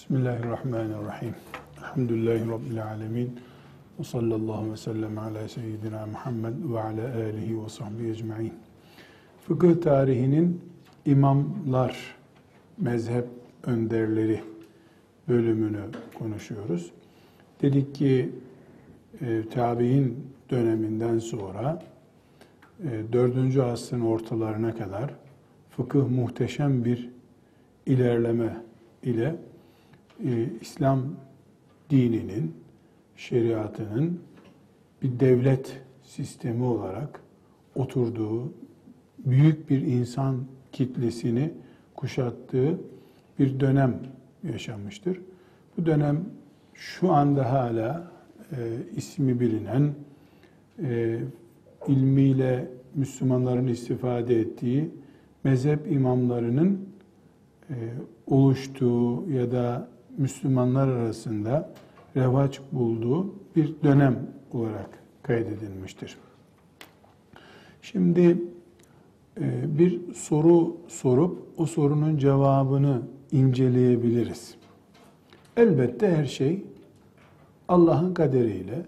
Bismillahirrahmanirrahim. Elhamdülillahi Rabbil alemin. Ve sallallahu ve sellem ala seyyidina Muhammed ve ala alihi ve sahbihi ecma'in. Fıkıh tarihinin imamlar, mezhep önderleri bölümünü konuşuyoruz. Dedik ki e, tabi'in döneminden sonra e, 4. asrın ortalarına kadar fıkıh muhteşem bir ilerleme ile e, İslam dininin, şeriatının bir devlet sistemi olarak oturduğu, büyük bir insan kitlesini kuşattığı bir dönem yaşanmıştır. Bu dönem şu anda hala e, ismi bilinen, e, ilmiyle Müslümanların istifade ettiği mezhep imamlarının e, oluştuğu ya da Müslümanlar arasında revaç bulduğu bir dönem olarak kaydedilmiştir. Şimdi e, bir soru sorup o sorunun cevabını inceleyebiliriz. Elbette her şey Allah'ın kaderiyle,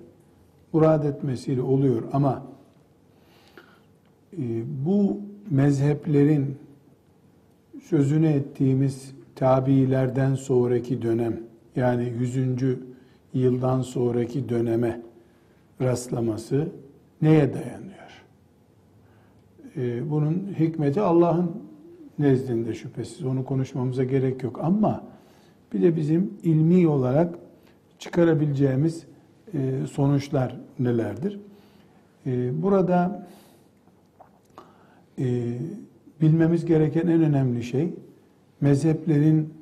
murad etmesiyle oluyor ama e, bu mezheplerin sözünü ettiğimiz tabiilerden sonraki dönem yani 100. yıldan sonraki döneme rastlaması neye dayanıyor? Ee, bunun hikmeti Allah'ın nezdinde şüphesiz. Onu konuşmamıza gerek yok ama bir de bizim ilmi olarak çıkarabileceğimiz e, sonuçlar nelerdir? E, burada e, bilmemiz gereken en önemli şey mezheplerin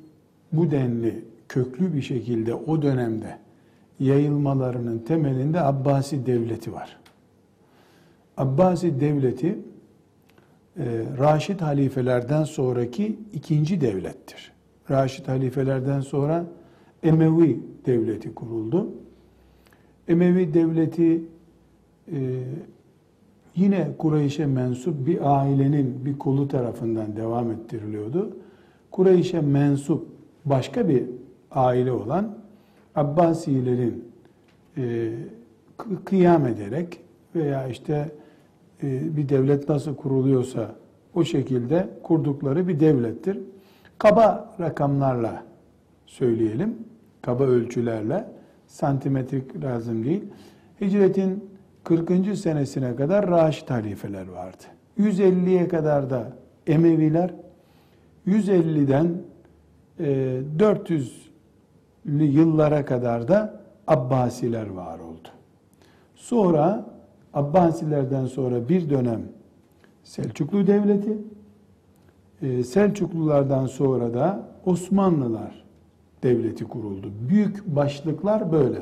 bu denli köklü bir şekilde o dönemde yayılmalarının temelinde Abbasi devleti var. Abbasi devleti e, Raşid halifelerden sonraki ikinci devlettir. Raşid halifelerden sonra Emevi devleti kuruldu. Emevi devleti e, yine Kureyş'e mensup bir ailenin bir kolu tarafından devam ettiriliyordu. Kureyş'e mensup başka bir aile olan Abbasilerin e, kıyam ederek veya işte e, bir devlet nasıl kuruluyorsa o şekilde kurdukları bir devlettir. Kaba rakamlarla söyleyelim, kaba ölçülerle, santimetrik lazım değil. Hicretin 40. senesine kadar Raşid halifeler vardı. 150'ye kadar da Emeviler, 150'den 400'lü e, yıllara kadar da Abbasiler var oldu. Sonra Abbasilerden sonra bir dönem Selçuklu Devleti, e, Selçuklulardan sonra da Osmanlılar Devleti kuruldu. Büyük başlıklar böyle.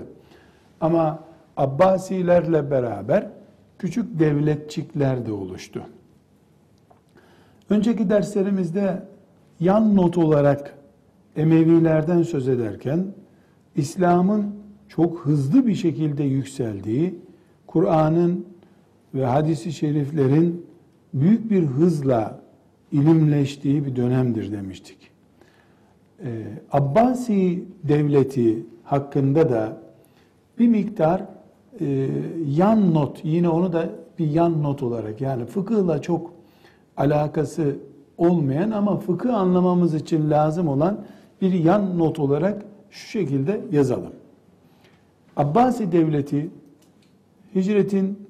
Ama Abbasilerle beraber küçük devletçikler de oluştu. Önceki derslerimizde yan not olarak Emevilerden söz ederken İslam'ın çok hızlı bir şekilde yükseldiği, Kur'an'ın ve hadisi şeriflerin büyük bir hızla ilimleştiği bir dönemdir demiştik. Ee, Abbasi devleti hakkında da bir miktar e, yan not, yine onu da bir yan not olarak yani fıkıhla çok alakası olmayan ama fıkıh anlamamız için lazım olan bir yan not olarak şu şekilde yazalım. Abbasi Devleti hicretin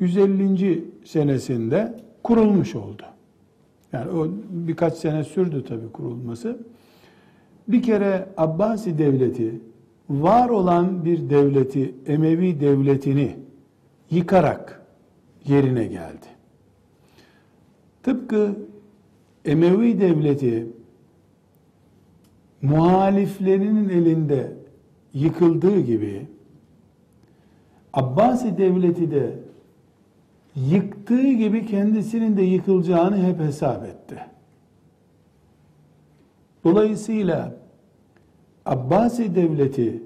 150. senesinde kurulmuş oldu. Yani o birkaç sene sürdü tabi kurulması. Bir kere Abbasi Devleti var olan bir devleti, Emevi devletini yıkarak yerine geldi. Tıpkı Emevi devleti muhaliflerinin elinde yıkıldığı gibi Abbasi devleti de yıktığı gibi kendisinin de yıkılacağını hep hesap etti. Dolayısıyla Abbasi devleti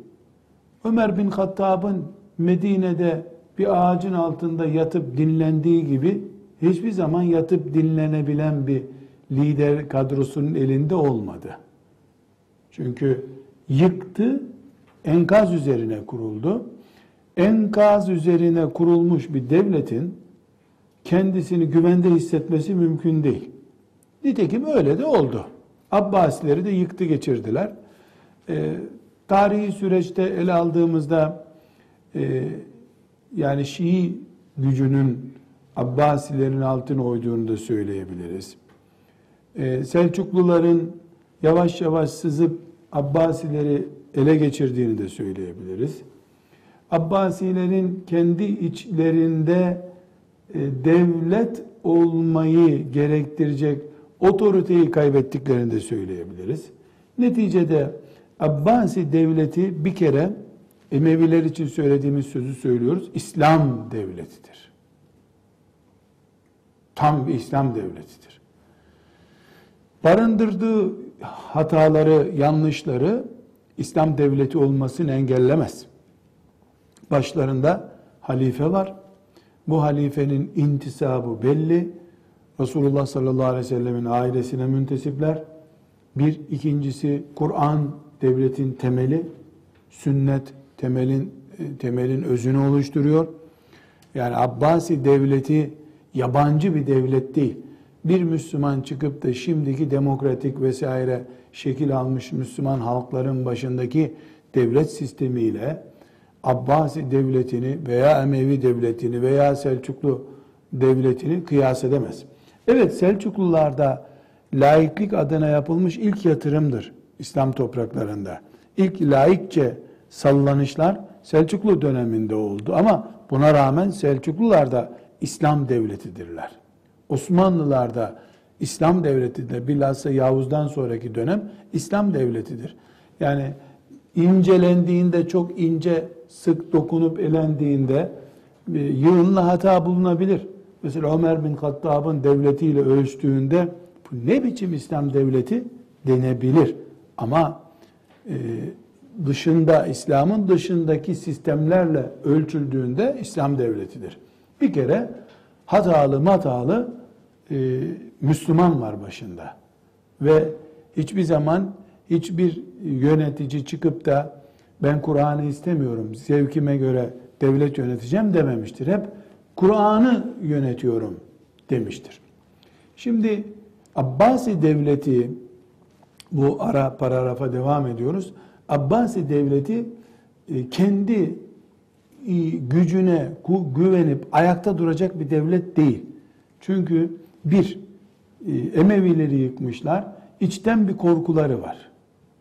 Ömer bin Hattab'ın Medine'de bir ağacın altında yatıp dinlendiği gibi hiçbir zaman yatıp dinlenebilen bir lider kadrosunun elinde olmadı. Çünkü yıktı, enkaz üzerine kuruldu. Enkaz üzerine kurulmuş bir devletin kendisini güvende hissetmesi mümkün değil. Nitekim öyle de oldu. Abbasileri de yıktı geçirdiler. E, tarihi süreçte ele aldığımızda e, yani Şii gücünün Abbasilerin altına oyduğunu da söyleyebiliriz. E, Selçukluların yavaş yavaş sızıp Abbasileri ele geçirdiğini de söyleyebiliriz. Abbasilerin kendi içlerinde e, devlet olmayı gerektirecek otoriteyi kaybettiklerini de söyleyebiliriz. Neticede Abbasi devleti bir kere Emeviler için söylediğimiz sözü söylüyoruz. İslam devletidir. Tam bir İslam devletidir. Barındırdığı hataları, yanlışları İslam devleti olmasını engellemez. Başlarında halife var. Bu halifenin intisabı belli. Resulullah sallallahu aleyhi ve sellemin ailesine müntesipler. Bir, ikincisi Kur'an devletin temeli, sünnet temelin e, temelin özünü oluşturuyor. Yani Abbasi devleti yabancı bir devlet değil. Bir Müslüman çıkıp da şimdiki demokratik vesaire şekil almış Müslüman halkların başındaki devlet sistemiyle Abbasi devletini veya Emevi devletini veya Selçuklu devletini kıyas edemez. Evet Selçuklularda laiklik adına yapılmış ilk yatırımdır İslam topraklarında. İlk laikçe sallanışlar Selçuklu döneminde oldu ama buna rağmen Selçuklular da İslam devletidirler. Osmanlılar da İslam devletidir. Bilhassa Yavuz'dan sonraki dönem İslam devletidir. Yani incelendiğinde çok ince sık dokunup elendiğinde e, yığınla hata bulunabilir. Mesela Ömer bin Hattab'ın devletiyle ölçtüğünde bu ne biçim İslam devleti denebilir. Ama e, dışında, İslam'ın dışındaki sistemlerle ölçüldüğünde İslam devletidir. Bir kere hatalı matalı e, Müslüman var başında. Ve hiçbir zaman hiçbir yönetici çıkıp da ben Kur'an'ı istemiyorum, zevkime göre devlet yöneteceğim dememiştir. Hep Kur'an'ı yönetiyorum demiştir. Şimdi Abbasi devleti bu ara paragrafa devam ediyoruz. Abbasi devleti e, kendi gücüne güvenip ayakta duracak bir devlet değil. Çünkü bir, e, Emevileri yıkmışlar, içten bir korkuları var.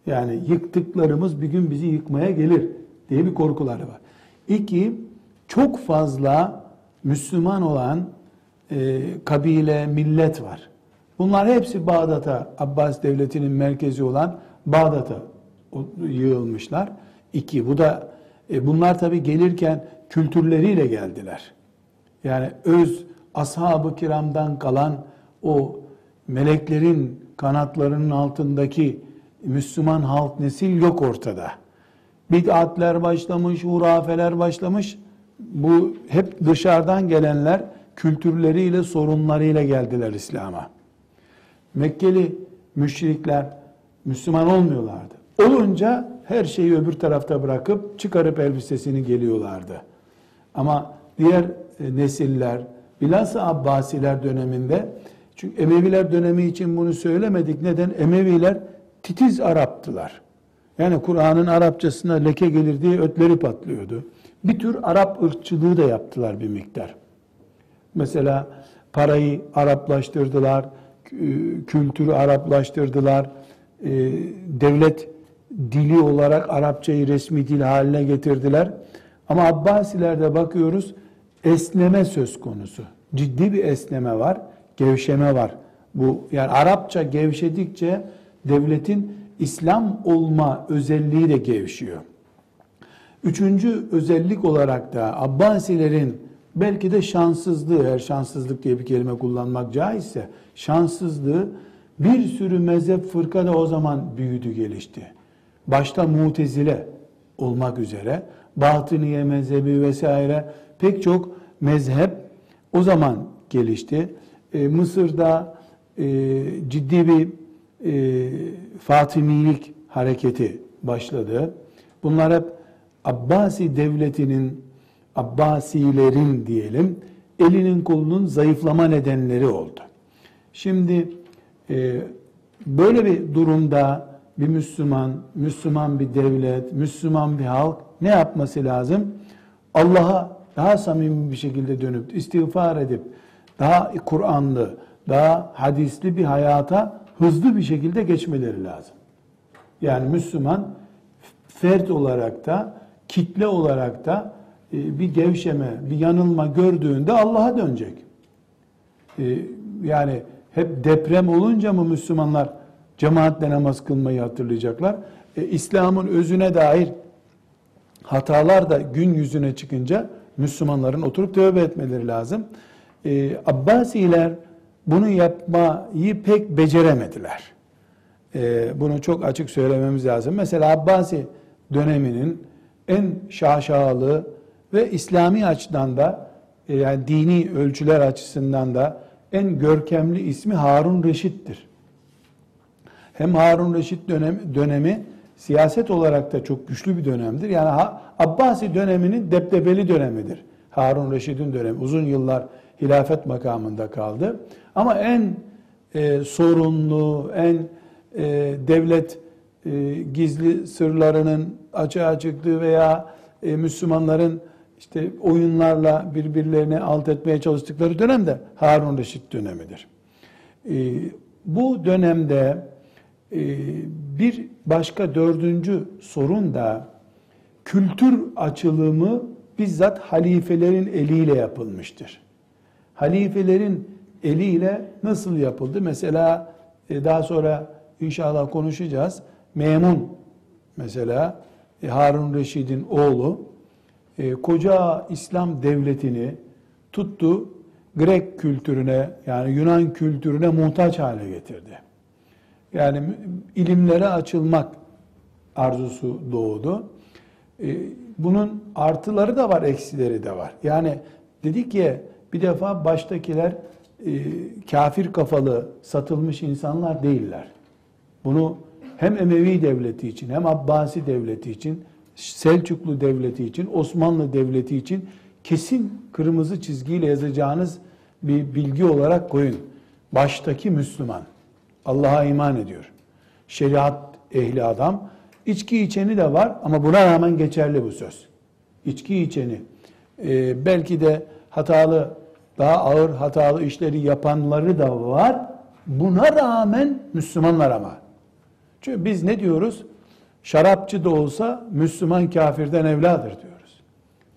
Yani yıktıklarımız bir gün bizi yıkmaya gelir diye bir korkuları var. İki, çok fazla Müslüman olan e, kabile, millet var. Bunlar hepsi Bağdat'a, Abbas devletinin merkezi olan Bağdat'a yığılmışlar. İki, bu da e, bunlar tabi gelirken kültürleriyle geldiler. Yani öz ashab-ı kiramdan kalan o meleklerin kanatlarının altındaki Müslüman halk nesil yok ortada. Bid'atler başlamış, hurafeler başlamış. Bu hep dışarıdan gelenler kültürleriyle, sorunlarıyla geldiler İslam'a. Mekkeli müşrikler Müslüman olmuyorlardı. Olunca her şeyi öbür tarafta bırakıp çıkarıp elbisesini geliyorlardı. Ama diğer e, nesiller, bilhassa Abbasiler döneminde, çünkü Emeviler dönemi için bunu söylemedik. Neden? Emeviler titiz Araptılar. Yani Kur'an'ın Arapçasına leke gelir diye ötleri patlıyordu. Bir tür Arap ırkçılığı da yaptılar bir miktar. Mesela parayı Araplaştırdılar, kültürü Araplaştırdılar, e, devlet dili olarak Arapçayı resmi dil haline getirdiler. Ama Abbasilerde bakıyoruz esneme söz konusu. Ciddi bir esneme var, gevşeme var. Bu yani Arapça gevşedikçe devletin İslam olma özelliği de gevşiyor. Üçüncü özellik olarak da Abbasilerin belki de şanssızlığı, eğer şanssızlık diye bir kelime kullanmak caizse, şanssızlığı bir sürü mezhep fırka da o zaman büyüdü gelişti. Başta mutezile olmak üzere, batıniye mezhebi vesaire pek çok mezhep o zaman gelişti. Ee, Mısır'da e, ciddi bir e, Fatimilik hareketi başladı. Bunlar hep Abbasi devletinin, Abbasilerin diyelim, elinin kolunun zayıflama nedenleri oldu. Şimdi e, böyle bir durumda bir Müslüman, Müslüman bir devlet, Müslüman bir halk ne yapması lazım? Allah'a daha samimi bir şekilde dönüp istiğfar edip daha Kur'anlı, daha hadisli bir hayata hızlı bir şekilde geçmeleri lazım. Yani Müslüman fert olarak da kitle olarak da e, bir gevşeme, bir yanılma gördüğünde Allah'a dönecek. E, yani hep deprem olunca mı Müslümanlar cemaatle namaz kılmayı hatırlayacaklar? E, İslam'ın özüne dair hatalar da gün yüzüne çıkınca Müslümanların oturup tövbe etmeleri lazım. Ee, Abbasiler bunu yapmayı pek beceremediler. Ee, bunu çok açık söylememiz lazım. Mesela Abbasi döneminin en şaşalı ve İslami açıdan da e, yani dini ölçüler açısından da en görkemli ismi Harun Reşit'tir. Hem Harun Reşit dönemi, dönemi siyaset olarak da çok güçlü bir dönemdir. Yani Abbasi döneminin deptebeli dönemidir. Harun Reşid'in dönemi uzun yıllar hilafet makamında kaldı. Ama en e, sorunlu, en e, devlet e, gizli sırlarının açığa çıktığı veya e, Müslümanların işte oyunlarla birbirlerini alt etmeye çalıştıkları dönem de Harun Reşit dönemidir. E, bu dönemde bir başka dördüncü sorun da kültür açılımı bizzat halifelerin eliyle yapılmıştır. Halifelerin eliyle nasıl yapıldı? Mesela e, daha sonra inşallah konuşacağız. Memun mesela e, Harun Reşid'in oğlu e, koca İslam devletini tuttu Grek kültürüne yani Yunan kültürüne muhtaç hale getirdi. Yani ilimlere açılmak arzusu doğdu. Bunun artıları da var, eksileri de var. Yani dedik ya bir defa baştakiler e, kafir kafalı satılmış insanlar değiller. Bunu hem Emevi devleti için hem Abbasi devleti için Selçuklu devleti için Osmanlı devleti için kesin kırmızı çizgiyle yazacağınız bir bilgi olarak koyun. Baştaki Müslüman Allah'a iman ediyor. Şeriat ehli adam. İçki içeni de var ama buna rağmen geçerli bu söz. İçki içeni. Ee, belki de hatalı daha ağır hatalı işleri yapanları da var. Buna rağmen Müslümanlar ama. Çünkü biz ne diyoruz? Şarapçı da olsa Müslüman kafirden evladır diyoruz.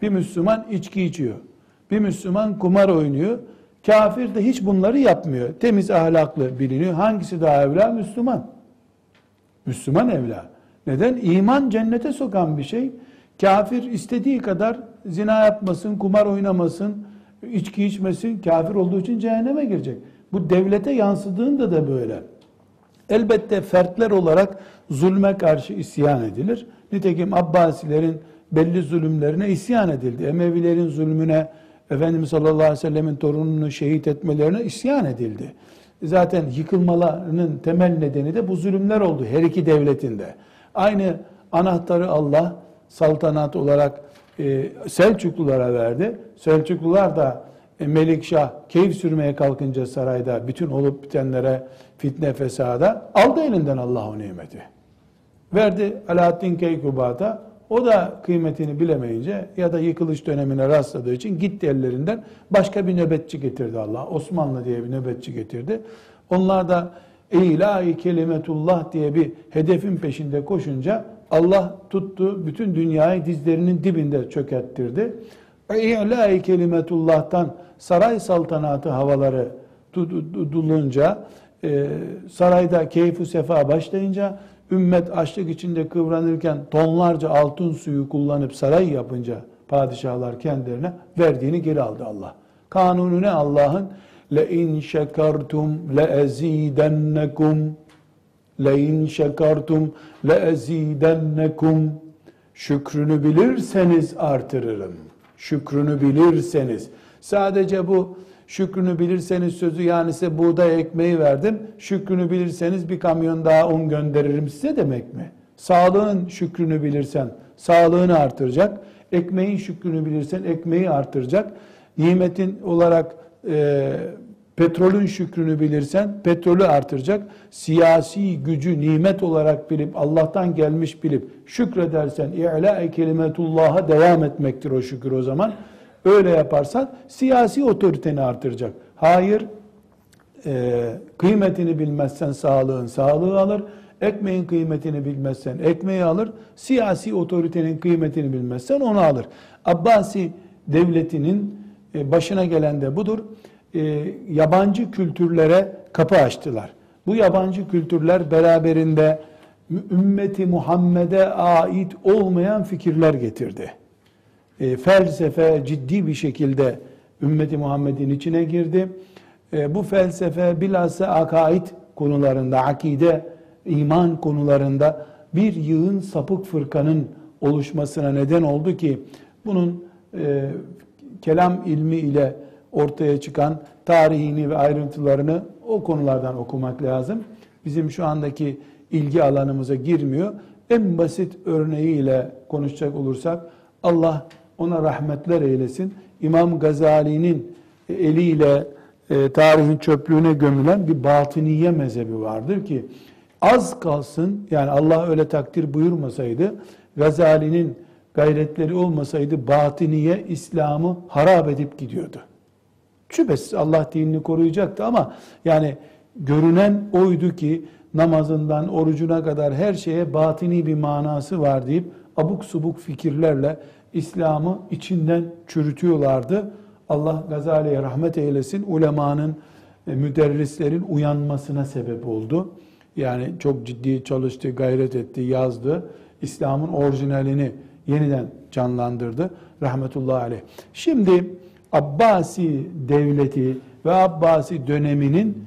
Bir Müslüman içki içiyor. Bir Müslüman kumar oynuyor. Kafir de hiç bunları yapmıyor. Temiz ahlaklı biliniyor. Hangisi daha evla? Müslüman. Müslüman evla. Neden? İman cennete sokan bir şey. Kafir istediği kadar zina yapmasın, kumar oynamasın, içki içmesin, kafir olduğu için cehenneme girecek. Bu devlete yansıdığında da böyle. Elbette fertler olarak zulme karşı isyan edilir. Nitekim Abbasilerin belli zulümlerine isyan edildi. Emevilerin zulmüne, Efendimiz sallallahu aleyhi ve sellemin torununu şehit etmelerine isyan edildi. Zaten yıkılmalarının temel nedeni de bu zulümler oldu her iki devletinde. Aynı anahtarı Allah saltanat olarak e, Selçuklulara verdi. Selçuklular da e, Melikşah keyif sürmeye kalkınca sarayda bütün olup bitenlere fitne fesada aldı elinden Allah o nimeti. Verdi Alaaddin Keykubat'a o da kıymetini bilemeyince ya da yıkılış dönemine rastladığı için gitti ellerinden başka bir nöbetçi getirdi Allah. Osmanlı diye bir nöbetçi getirdi. Onlar da ilahi kelimetullah diye bir hedefin peşinde koşunca Allah tuttu bütün dünyayı dizlerinin dibinde çökerttirdi. İlahi kelimetullah'tan saray saltanatı havaları dulunca e, sarayda keyfu sefa başlayınca ümmet açlık içinde kıvranırken tonlarca altın suyu kullanıp saray yapınca padişahlar kendilerine verdiğini geri aldı Allah. Kanunu ne Allah'ın? Le in şekertum le ezidennekum le in şekertum le ezidennekum şükrünü bilirseniz artırırım. Şükrünü bilirseniz. Sadece bu şükrünü bilirseniz sözü yani size buğday ekmeği verdim. Şükrünü bilirseniz bir kamyon daha un gönderirim size demek mi? Sağlığın şükrünü bilirsen sağlığını artıracak. Ekmeğin şükrünü bilirsen ekmeği artıracak. Nimetin olarak e, petrolün şükrünü bilirsen petrolü artıracak. Siyasi gücü nimet olarak bilip Allah'tan gelmiş bilip şükredersen i'la kelimetullah'a devam etmektir o şükür o zaman. Öyle yaparsan siyasi otoriteni artıracak. Hayır, e, kıymetini bilmezsen sağlığın sağlığı alır. Ekmeğin kıymetini bilmezsen ekmeği alır. Siyasi otoritenin kıymetini bilmezsen onu alır. Abbasi devletinin e, başına gelen de budur. E, yabancı kültürlere kapı açtılar. Bu yabancı kültürler beraberinde ümmeti Muhammed'e ait olmayan fikirler getirdi. E, felsefe ciddi bir şekilde ümmeti Muhammed'in içine girdi. E, bu felsefe bilhassa akaid konularında, akide, iman konularında bir yığın sapık fırkanın oluşmasına neden oldu ki bunun e, kelam ilmi ile ortaya çıkan tarihini ve ayrıntılarını o konulardan okumak lazım. Bizim şu andaki ilgi alanımıza girmiyor. En basit örneğiyle konuşacak olursak Allah ona rahmetler eylesin. İmam Gazali'nin eliyle e, tarihin çöplüğüne gömülen bir batıniye mezhebi vardır ki az kalsın yani Allah öyle takdir buyurmasaydı Gazali'nin gayretleri olmasaydı batiniye İslam'ı harap edip gidiyordu. Şüphesiz Allah dinini koruyacaktı ama yani görünen oydu ki namazından orucuna kadar her şeye batini bir manası var deyip abuk subuk fikirlerle İslam'ı içinden çürütüyorlardı. Allah Gazali'ye rahmet eylesin. Ulemanın, e, müderrislerin uyanmasına sebep oldu. Yani çok ciddi çalıştı, gayret etti, yazdı. İslam'ın orijinalini yeniden canlandırdı. Rahmetullahi aleyh. Şimdi Abbasi devleti ve Abbasi döneminin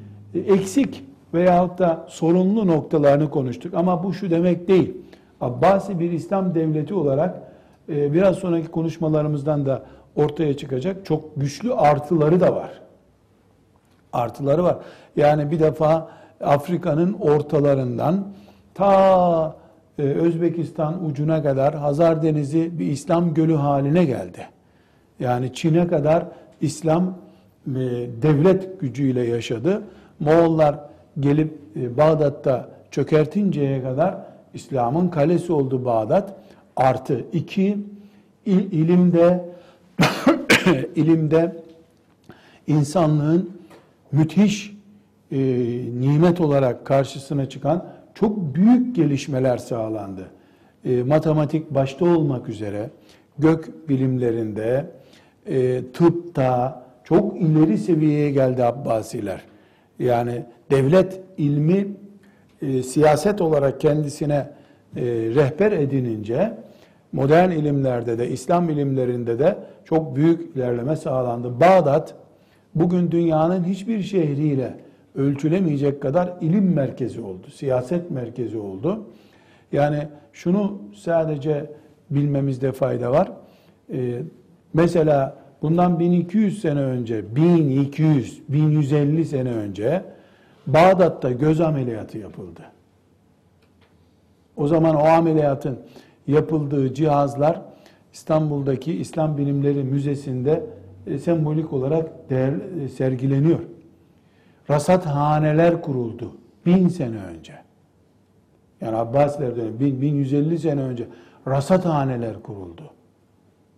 eksik veyahut da sorunlu noktalarını konuştuk. Ama bu şu demek değil. Abbasi bir İslam devleti olarak e, biraz sonraki konuşmalarımızdan da ortaya çıkacak çok güçlü artıları da var. Artıları var. Yani bir defa Afrika'nın ortalarından ta e, Özbekistan ucuna kadar Hazar Denizi bir İslam gölü haline geldi. Yani Çin'e kadar İslam e, devlet gücüyle yaşadı. Moğollar gelip e, Bağdat'ta çökertinceye kadar İslam'ın kalesi oldu Bağdat. Artı iki, il, ilimde ilimde insanlığın müthiş e, nimet olarak karşısına çıkan çok büyük gelişmeler sağlandı. E, matematik başta olmak üzere gök bilimlerinde, e, tıpta çok ileri seviyeye geldi Abbasiler. Yani devlet ilmi e, siyaset olarak kendisine e, rehber edinince modern ilimlerde de İslam ilimlerinde de çok büyük ilerleme sağlandı. Bağdat bugün dünyanın hiçbir şehriyle ölçülemeyecek kadar ilim merkezi oldu, siyaset merkezi oldu. Yani şunu sadece bilmemizde fayda var. Ee, mesela bundan 1200 sene önce, 1200, 1150 sene önce Bağdat'ta göz ameliyatı yapıldı. O zaman o ameliyatın yapıldığı cihazlar İstanbul'daki İslam Bilimleri Müzesi'nde e, sembolik olarak değer, e, sergileniyor. Rasathaneler kuruldu bin sene önce. Yani Abbasiler dönemi, bin, 1150 sene önce rasathaneler kuruldu.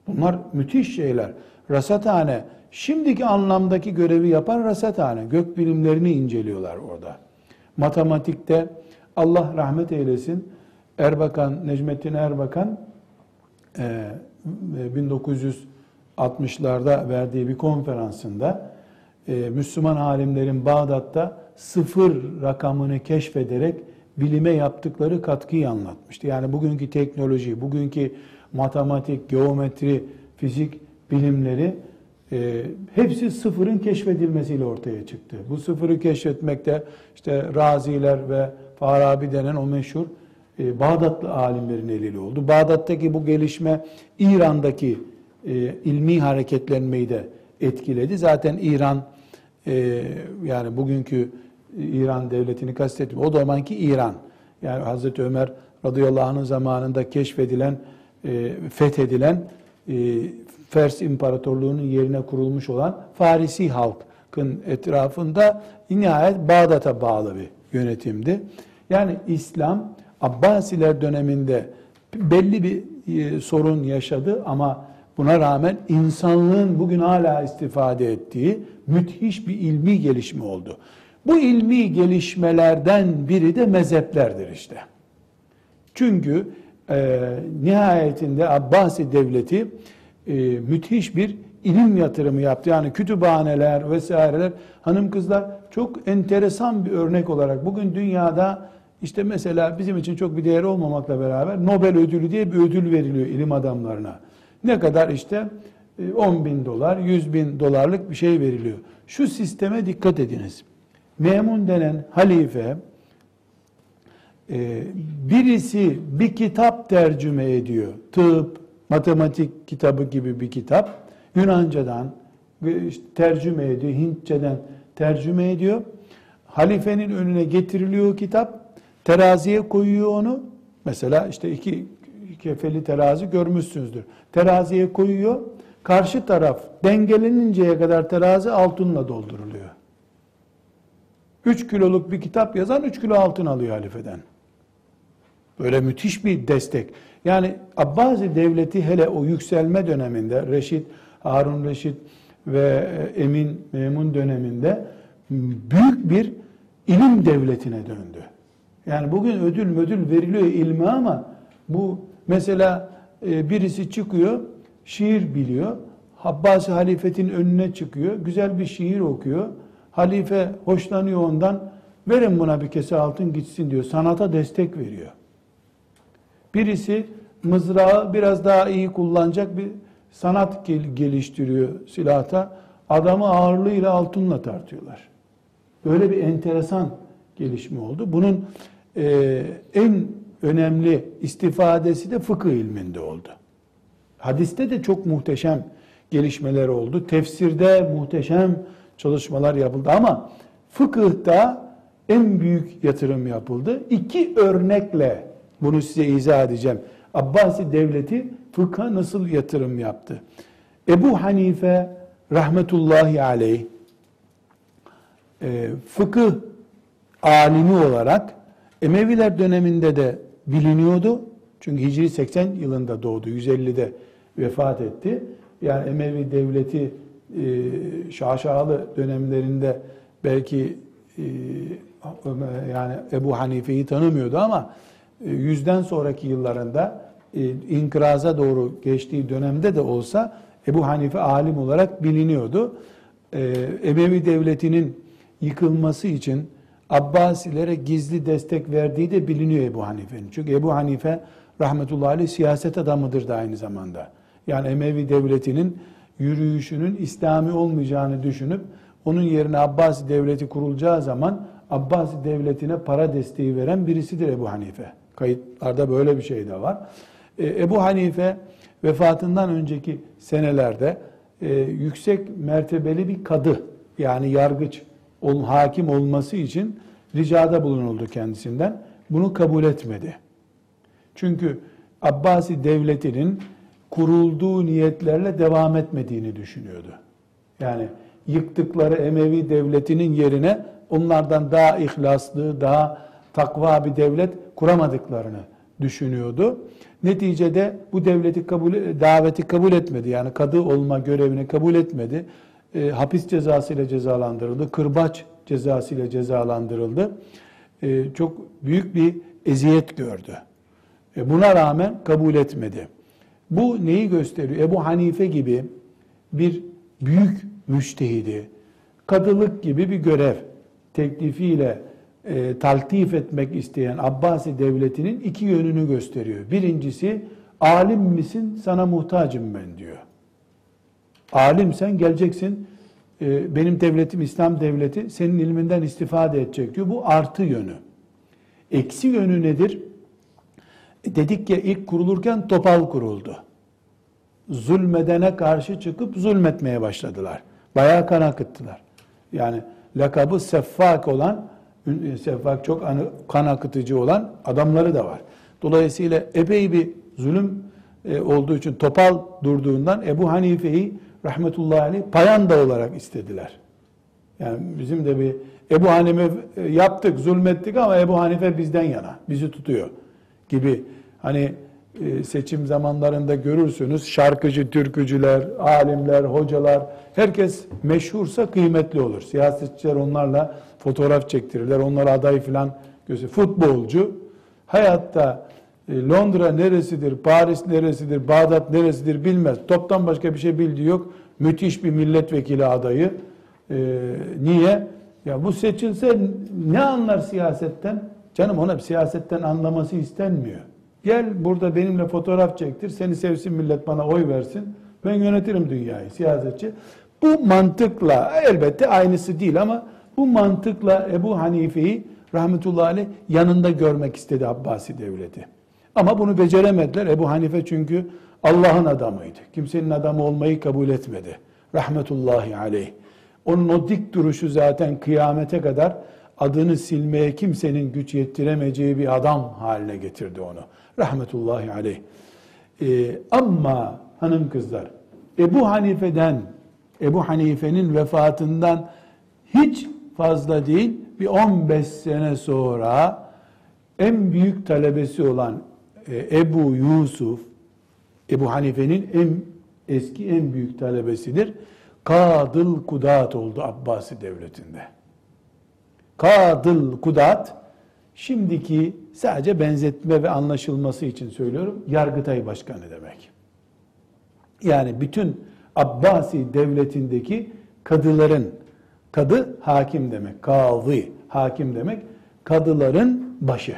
Bunlar müthiş şeyler. Rasathane, şimdiki anlamdaki görevi yapan rasathane. Gök bilimlerini inceliyorlar orada. Matematikte Allah rahmet eylesin Erbakan, Necmettin Erbakan 1960'larda e, verdiği bir konferansında e, Müslüman alimlerin Bağdat'ta sıfır rakamını keşfederek bilime yaptıkları katkıyı anlatmıştı. Yani bugünkü teknoloji, bugünkü matematik, geometri, fizik bilimleri e, hepsi sıfırın keşfedilmesiyle ortaya çıktı. Bu sıfırı keşfetmekte işte Raziler ve Farabi denen o meşhur e, Bağdatlı alimlerin eliyle oldu. Bağdat'taki bu gelişme İran'daki e, ilmi hareketlenmeyi de etkiledi. Zaten İran e, yani bugünkü İran devletini kastetmiyor. O zamanki İran. Yani Hazreti Ömer radıyallahu anh'ın zamanında keşfedilen, fethedilen e, Fers İmparatorluğu'nun yerine kurulmuş olan Farisi halkın etrafında nihayet Bağdat'a bağlı bir yönetimdi. Yani İslam Abbasiler döneminde belli bir e, sorun yaşadı ama buna rağmen insanlığın bugün hala istifade ettiği müthiş bir ilmi gelişme oldu. Bu ilmi gelişmelerden biri de mezheplerdir işte. Çünkü e, nihayetinde Abbasi devleti e, müthiş bir ilim yatırımı yaptı. Yani kütüphaneler vesaireler hanım kızlar çok enteresan bir örnek olarak bugün dünyada işte mesela bizim için çok bir değeri olmamakla beraber Nobel ödülü diye bir ödül veriliyor ilim adamlarına. Ne kadar işte 10 e, bin dolar, 100 bin dolarlık bir şey veriliyor. Şu sisteme dikkat ediniz. Memun denen halife e, birisi bir kitap tercüme ediyor. Tıp, matematik kitabı gibi bir kitap. Yunancadan tercüme ediyor, Hintçeden tercüme ediyor. Halifenin önüne getiriliyor kitap. Teraziye koyuyor onu. Mesela işte iki kefeli terazi görmüşsünüzdür. Teraziye koyuyor. Karşı taraf dengeleninceye kadar terazi altınla dolduruluyor. 3 kiloluk bir kitap yazan 3 kilo altın alıyor halifeden. Böyle müthiş bir destek. Yani Abbasi devleti hele o yükselme döneminde Reşit, Harun Reşit ve Emin Memun döneminde büyük bir ilim devletine döndü. Yani bugün ödül müdül veriliyor ilme ama bu mesela e, birisi çıkıyor, şiir biliyor. Abbasi halifetin önüne çıkıyor, güzel bir şiir okuyor. Halife hoşlanıyor ondan, verin buna bir kese altın gitsin diyor. Sanata destek veriyor. Birisi mızrağı biraz daha iyi kullanacak bir sanat geliştiriyor silahta. Adamı ağırlığıyla altınla tartıyorlar. Böyle bir enteresan gelişme oldu. Bunun e, en önemli istifadesi de fıkıh ilminde oldu. Hadiste de çok muhteşem gelişmeler oldu. Tefsirde muhteşem çalışmalar yapıldı ama fıkıhta en büyük yatırım yapıldı. İki örnekle bunu size izah edeceğim. Abbasi devleti fıkha nasıl yatırım yaptı? Ebu Hanife rahmetullahi aleyh e, fıkıh alimi olarak Emeviler döneminde de biliniyordu. Çünkü Hicri 80 yılında doğdu. 150'de vefat etti. Yani Emevi devleti e, şaşalı dönemlerinde belki e, yani Ebu Hanife'yi tanımıyordu ama e, yüzden sonraki yıllarında e, inkıraza doğru geçtiği dönemde de olsa Ebu Hanife alim olarak biliniyordu. E, Emevi devletinin yıkılması için Abbasilere gizli destek verdiği de biliniyor Ebu Hanife'nin. Çünkü Ebu Hanife rahmetullahi aleyh siyaset adamıdır da aynı zamanda. Yani Emevi devletinin yürüyüşünün İslami olmayacağını düşünüp onun yerine Abbasi devleti kurulacağı zaman Abbasi devletine para desteği veren birisidir Ebu Hanife. Kayıtlarda böyle bir şey de var. E, Ebu Hanife vefatından önceki senelerde e, yüksek mertebeli bir kadı yani yargıç ol, hakim olması için ricada bulunuldu kendisinden. Bunu kabul etmedi. Çünkü Abbasi devletinin kurulduğu niyetlerle devam etmediğini düşünüyordu. Yani yıktıkları Emevi devletinin yerine onlardan daha ihlaslı, daha takva bir devlet kuramadıklarını düşünüyordu. Neticede bu devleti kabul daveti kabul etmedi. Yani kadı olma görevini kabul etmedi. E, hapis cezası ile cezalandırıldı. Kırbaç cezası ile cezalandırıldı. E, çok büyük bir eziyet gördü. E, buna rağmen kabul etmedi. Bu neyi gösteriyor? Ebu Hanife gibi bir büyük müştehidi, kadılık gibi bir görev teklifiyle e, taltif etmek isteyen Abbasi devletinin iki yönünü gösteriyor. Birincisi, alim misin sana muhtacım ben diyor. Alimsen geleceksin, e, benim devletim İslam devleti senin ilminden istifade edecek diyor. Bu artı yönü. Eksi yönü nedir? E, dedik ya ilk kurulurken topal kuruldu. Zulmedene karşı çıkıp zulmetmeye başladılar. Bayağı kan akıttılar. Yani lakabı seffak olan, seffak çok kan akıtıcı olan adamları da var. Dolayısıyla epey bir zulüm e, olduğu için topal durduğundan Ebu Hanife'yi rahmetullahi aleyh payanda olarak istediler. Yani bizim de bir Ebu Hanife e, yaptık, zulmettik ama Ebu Hanife bizden yana, bizi tutuyor gibi. Hani e, seçim zamanlarında görürsünüz şarkıcı, türkücüler, alimler, hocalar, herkes meşhursa kıymetli olur. Siyasetçiler onlarla fotoğraf çektirirler, onlara aday filan gösterir. Futbolcu hayatta Londra neresidir, Paris neresidir, Bağdat neresidir bilmez. Toptan başka bir şey bildiği yok. Müthiş bir milletvekili adayı. Ee, niye? Ya bu seçilse ne anlar siyasetten? Canım ona siyasetten anlaması istenmiyor. Gel burada benimle fotoğraf çektir, seni sevsin millet bana oy versin. Ben yönetirim dünyayı, siyasetçi. Bu mantıkla, elbette aynısı değil ama bu mantıkla Ebu Hanife'yi rahmetullahi aleyh yanında görmek istedi Abbasi devleti. Ama bunu beceremediler. Ebu Hanife çünkü Allah'ın adamıydı. Kimsenin adamı olmayı kabul etmedi. Rahmetullahi aleyh. Onun o dik duruşu zaten kıyamete kadar adını silmeye kimsenin güç yettiremeyeceği bir adam haline getirdi onu. Rahmetullahi aleyh. Ee, ama hanım kızlar, Ebu Hanife'den, Ebu Hanife'nin vefatından hiç fazla değil, bir 15 sene sonra en büyük talebesi olan Ebu Yusuf, Ebu Hanife'nin en eski en büyük talebesidir. Kadıl Kudat oldu Abbasi devletinde. Kadıl Kudat, şimdiki sadece benzetme ve anlaşılması için söylüyorum, Yargıtay Başkanı demek. Yani bütün Abbasi devletindeki kadıların, kadı hakim demek, kadı hakim demek, kadıların başı.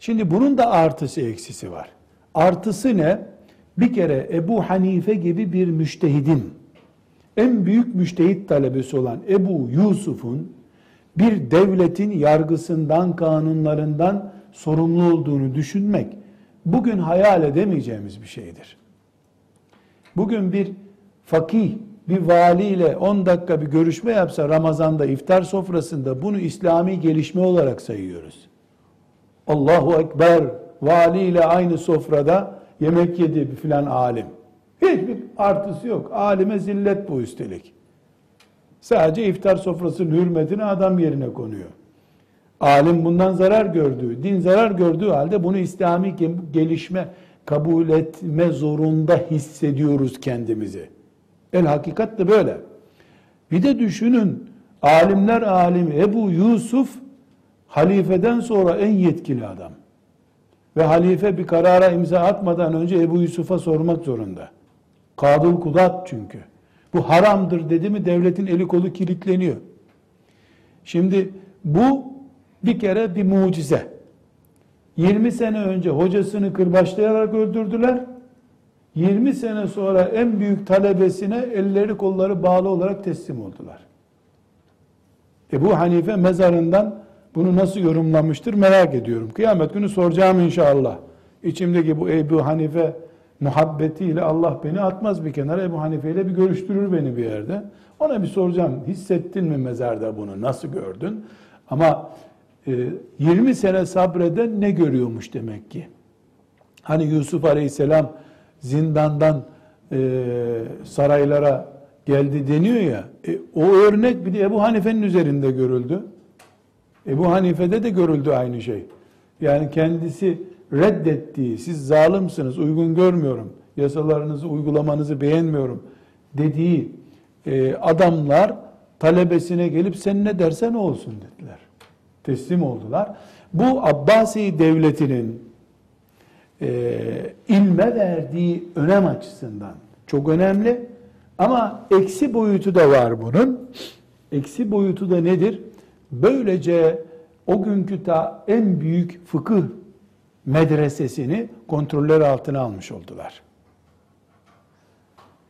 Şimdi bunun da artısı eksisi var. Artısı ne? Bir kere Ebu Hanife gibi bir müştehidin, en büyük müştehit talebesi olan Ebu Yusuf'un bir devletin yargısından, kanunlarından sorumlu olduğunu düşünmek bugün hayal edemeyeceğimiz bir şeydir. Bugün bir fakih, bir valiyle 10 dakika bir görüşme yapsa Ramazan'da iftar sofrasında bunu İslami gelişme olarak sayıyoruz. Allahu Ekber valiyle aynı sofrada yemek yedi filan alim. Hiçbir artısı yok. Alime zillet bu üstelik. Sadece iftar sofrasının hürmetine adam yerine konuyor. Alim bundan zarar gördüğü, din zarar gördüğü halde bunu İslami gelişme kabul etme zorunda hissediyoruz kendimizi. El hakikat de böyle. Bir de düşünün alimler alimi Ebu Yusuf halifeden sonra en yetkili adam. Ve halife bir karara imza atmadan önce Ebu Yusuf'a sormak zorunda. Kadıl kudat çünkü. Bu haramdır dedi mi devletin eli kolu kilitleniyor. Şimdi bu bir kere bir mucize. 20 sene önce hocasını kırbaçlayarak öldürdüler. 20 sene sonra en büyük talebesine elleri kolları bağlı olarak teslim oldular. Ebu Hanife mezarından bunu nasıl yorumlamıştır merak ediyorum. Kıyamet günü soracağım inşallah. İçimdeki bu Ebu Hanife muhabbetiyle Allah beni atmaz bir kenara. Ebu Hanife ile bir görüştürür beni bir yerde. Ona bir soracağım. Hissettin mi mezarda bunu? Nasıl gördün? Ama 20 e, sene sabreden ne görüyormuş demek ki? Hani Yusuf Aleyhisselam zindandan e, saraylara geldi deniyor ya. E, o örnek bir de Ebu Hanife'nin üzerinde görüldü. Ebu Hanife'de de görüldü aynı şey. Yani kendisi reddettiği, siz zalimsiniz, uygun görmüyorum, yasalarınızı uygulamanızı beğenmiyorum dediği e, adamlar talebesine gelip sen ne dersen olsun dediler. Teslim oldular. Bu Abbasi devletinin e, ilme verdiği önem açısından çok önemli. Ama eksi boyutu da var bunun. Eksi boyutu da nedir? Böylece o günkü ta en büyük fıkıh medresesini kontroller altına almış oldular.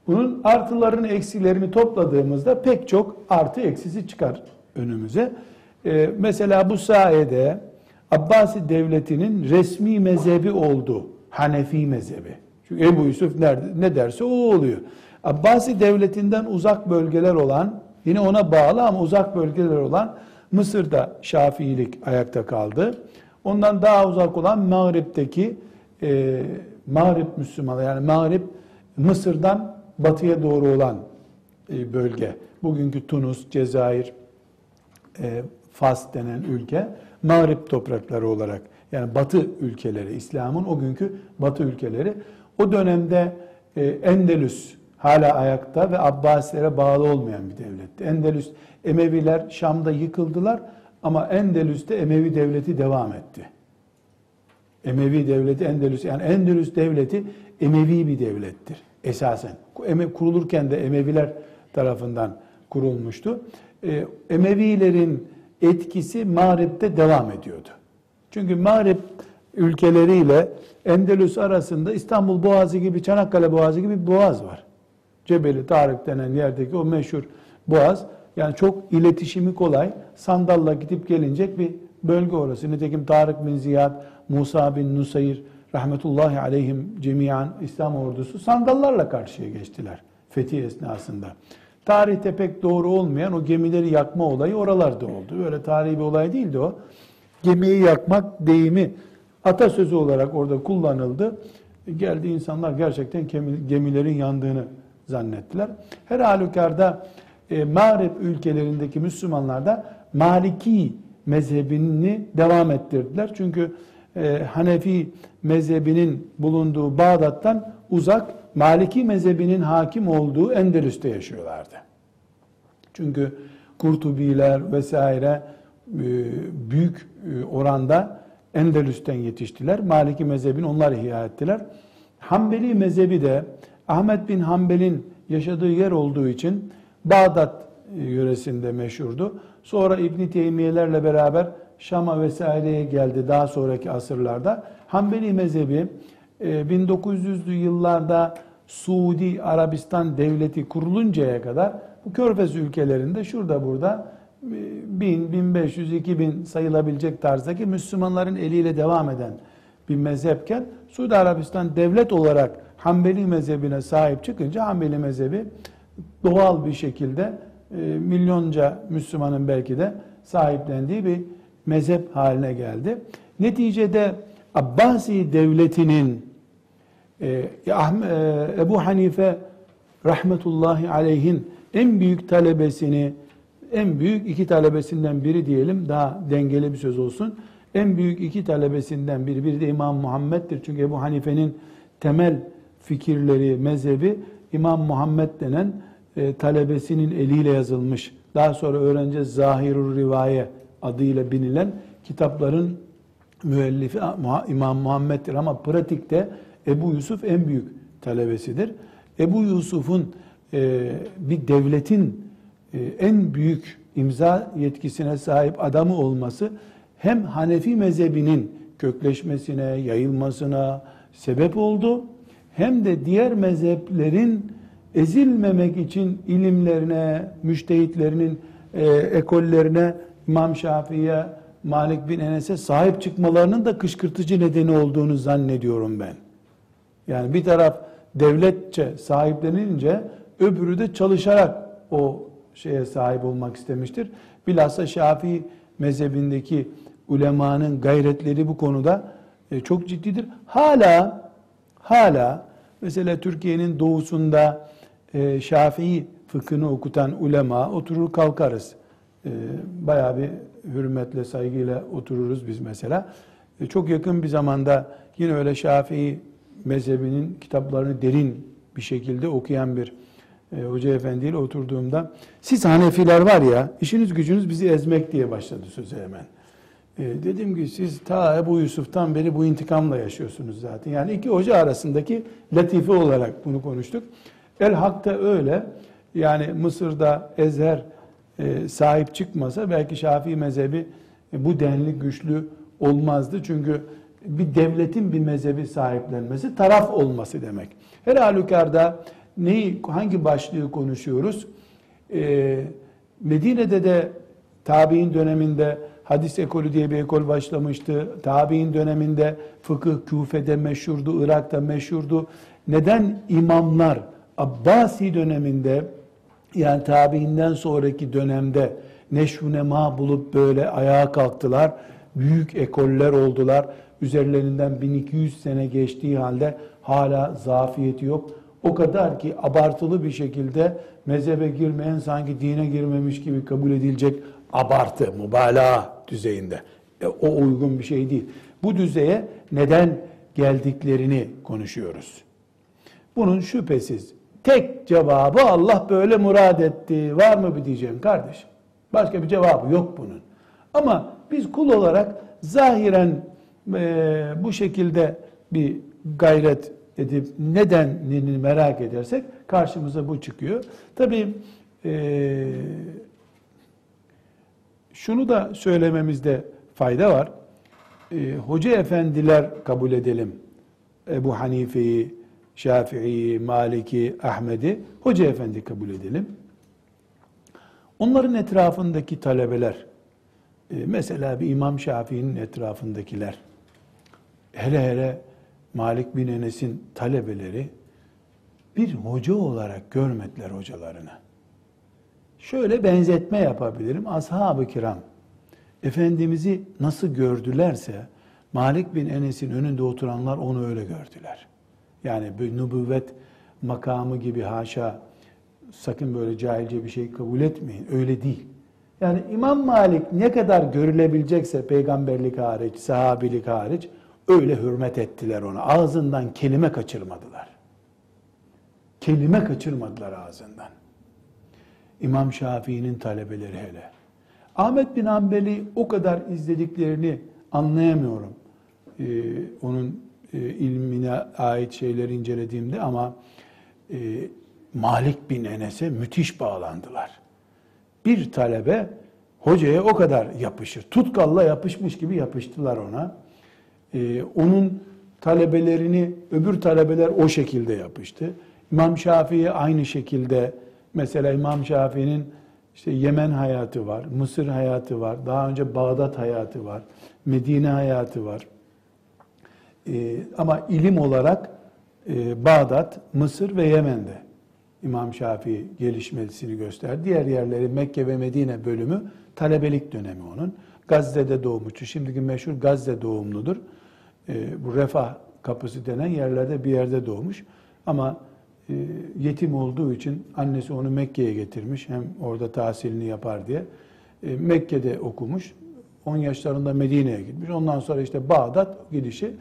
Bunun artılarını eksilerini topladığımızda pek çok artı eksisi çıkar önümüze. Ee, mesela bu sayede Abbasi devletinin resmi mezhebi oldu. Hanefi mezhebi. Çünkü Ebu Yusuf nerede, ne derse o oluyor. Abbasi devletinden uzak bölgeler olan, yine ona bağlı ama uzak bölgeler olan Mısır'da Şafiilik ayakta kaldı. Ondan daha uzak olan Mağrip'teki e, Mağrip Müslümanlar yani Mağrip Mısır'dan batıya doğru olan e, bölge. Bugünkü Tunus, Cezayir, e, Fas denen ülke Mağrip toprakları olarak yani batı ülkeleri, İslam'ın o günkü batı ülkeleri. O dönemde e, Endülüs hala ayakta ve Abbasilere bağlı olmayan bir devletti. Endülüs, Emeviler Şam'da yıkıldılar ama Endülüs'te Emevi devleti devam etti. Emevi devleti Endülüs yani Endülüs devleti Emevi bir devlettir esasen. Kurulurken de Emeviler tarafından kurulmuştu. E, Emevilerin etkisi Mağrib'de devam ediyordu. Çünkü Mağrib ülkeleriyle Endülüs arasında İstanbul Boğazı gibi, Çanakkale Boğazı gibi bir boğaz var. Cebeli Tarık denen yerdeki o meşhur boğaz. Yani çok iletişimi kolay. Sandalla gidip gelinecek bir bölge orası. Nitekim Tarık bin Ziyad, Musa bin Nusayr, rahmetullahi aleyhim cemiyan İslam ordusu sandallarla karşıya geçtiler fetih esnasında. Tarihte pek doğru olmayan o gemileri yakma olayı oralarda oldu. Böyle tarihi bir olay değildi o. Gemiyi yakmak deyimi atasözü olarak orada kullanıldı. Geldi insanlar gerçekten gemilerin yandığını zannettiler. Her halükarda e, Mağrib ülkelerindeki Müslümanlar da Maliki mezhebini devam ettirdiler. Çünkü e, Hanefi mezhebinin bulunduğu Bağdat'tan uzak Maliki mezhebinin hakim olduğu Endülüs'te yaşıyorlardı. Çünkü Kurtubiler vesaire e, büyük e, oranda Endülüs'ten yetiştiler. Maliki mezhebini onlar ihya ettiler. Hanbeli mezhebi de Ahmet bin Hanbel'in yaşadığı yer olduğu için Bağdat e, yöresinde meşhurdu. Sonra İbn Teymiyelerle beraber Şam'a vesaireye geldi daha sonraki asırlarda. Hanbeli mezhebi 1900'lü yıllarda Suudi Arabistan devleti kuruluncaya kadar bu Körfez ülkelerinde şurada burada 1000, 1500, 2000 sayılabilecek tarzdaki Müslümanların eliyle devam eden bir mezhepken Suudi Arabistan devlet olarak Hanbeli mezhebine sahip çıkınca Hanbeli mezhebi doğal bir şekilde e, milyonca Müslümanın belki de sahiplendiği bir mezhep haline geldi. Neticede Abbasi devletinin e, e, Ebu Hanife rahmetullahi aleyhin en büyük talebesini en büyük iki talebesinden biri diyelim daha dengeli bir söz olsun. En büyük iki talebesinden biri, biri de İmam Muhammed'dir. Çünkü Ebu Hanife'nin temel fikirleri, mezhebi İmam Muhammed denen e, talebesinin eliyle yazılmış. Daha sonra öğreneceğiz Zahirur Rivaye adıyla bilinen kitapların müellifi İmam Muhammed'dir ama pratikte Ebu Yusuf en büyük talebesidir. Ebu Yusuf'un e, bir devletin e, en büyük imza yetkisine sahip adamı olması hem Hanefi mezhebinin kökleşmesine, yayılmasına sebep oldu. Hem de diğer mezheplerin ezilmemek için ilimlerine, müştehitlerinin e, ekollerine, İmam Şafii'ye, Malik bin Enes'e sahip çıkmalarının da kışkırtıcı nedeni olduğunu zannediyorum ben. Yani bir taraf devletçe sahiplenince öbürü de çalışarak o şeye sahip olmak istemiştir. Bilhassa Şafii mezhebindeki ulemanın gayretleri bu konuda e, çok ciddidir. Hala hala mesela Türkiye'nin doğusunda e, Şafii fıkhını okutan ulema oturur kalkarız. E, bayağı bir hürmetle, saygıyla otururuz biz mesela. E, çok yakın bir zamanda yine öyle Şafii mezhebinin kitaplarını derin bir şekilde okuyan bir e, hoca efendiyle oturduğumda siz Hanefiler var ya işiniz gücünüz bizi ezmek diye başladı sözü hemen. E, dedim ki siz ta Ebu Yusuf'tan beri bu intikamla yaşıyorsunuz zaten. Yani iki hoca arasındaki latife olarak bunu konuştuk. El Hak'ta öyle. Yani Mısır'da Ezher e, sahip çıkmasa belki Şafii mezhebi e, bu denli güçlü olmazdı. Çünkü bir devletin bir mezhebi sahiplenmesi taraf olması demek. Her halükarda neyi, hangi başlığı konuşuyoruz? Ee, Medine'de de tabi'in döneminde hadis ekolü diye bir ekol başlamıştı. Tabi'in döneminde fıkıh Küfe'de meşhurdu, Irak'ta meşhurdu. Neden imamlar Abbasi döneminde yani tabiinden sonraki dönemde neşvünema bulup böyle ayağa kalktılar büyük ekoller oldular. Üzerlerinden 1200 sene geçtiği halde hala zafiyeti yok. O kadar ki abartılı bir şekilde mezhebe girmeyen sanki dine girmemiş gibi kabul edilecek abartı, mübalağa düzeyinde. E, o uygun bir şey değil. Bu düzeye neden geldiklerini konuşuyoruz. Bunun şüphesiz tek cevabı Allah böyle murad etti. Var mı bir diyeceğim kardeşim? Başka bir cevabı yok bunun. Ama biz kul olarak zahiren e, bu şekilde bir gayret edip nedenini merak edersek karşımıza bu çıkıyor. Tabii e, şunu da söylememizde fayda var. E, hoca efendiler kabul edelim. Ebu Hanife'yi, Şafii'yi, Malik'i, Ahmet'i hoca efendi kabul edelim. Onların etrafındaki talebeler, e, mesela bir İmam Şafii'nin etrafındakiler, hele hele Malik bin Enes'in talebeleri bir hoca olarak görmediler hocalarını. Şöyle benzetme yapabilirim. Ashab-ı kiram Efendimiz'i nasıl gördülerse Malik bin Enes'in önünde oturanlar onu öyle gördüler. Yani bir nübüvvet makamı gibi haşa sakın böyle cahilce bir şey kabul etmeyin. Öyle değil. Yani İmam Malik ne kadar görülebilecekse peygamberlik hariç, sahabilik hariç öyle hürmet ettiler ona. Ağzından kelime kaçırmadılar. Kelime kaçırmadılar ağzından. İmam Şafii'nin talebeleri hele. Ahmet bin Hanbel'i o kadar izlediklerini anlayamıyorum. Ee, onun e, ilmine ait şeyleri incelediğimde ama e, Malik bin Enes'e müthiş bağlandılar. Bir talebe hocaya o kadar yapışır. Tutkalla yapışmış gibi yapıştılar ona. Ee, onun talebelerini öbür talebeler o şekilde yapıştı. İmam Şafii aynı şekilde mesela İmam Şafii'nin işte Yemen hayatı var, Mısır hayatı var, daha önce Bağdat hayatı var, Medine hayatı var. Ee, ama ilim olarak e, Bağdat, Mısır ve Yemen'de İmam Şafii gelişmesini gösterdi. Diğer yerleri Mekke ve Medine bölümü talebelik dönemi onun. Gazze'de doğmuştu. Şimdiki meşhur Gazze doğumludur. E, bu refah kapısı denen yerlerde bir yerde doğmuş. Ama yetim olduğu için annesi onu Mekke'ye getirmiş. Hem orada tahsilini yapar diye. E, Mekke'de okumuş. 10 yaşlarında Medine'ye gitmiş. Ondan sonra işte Bağdat gidişi.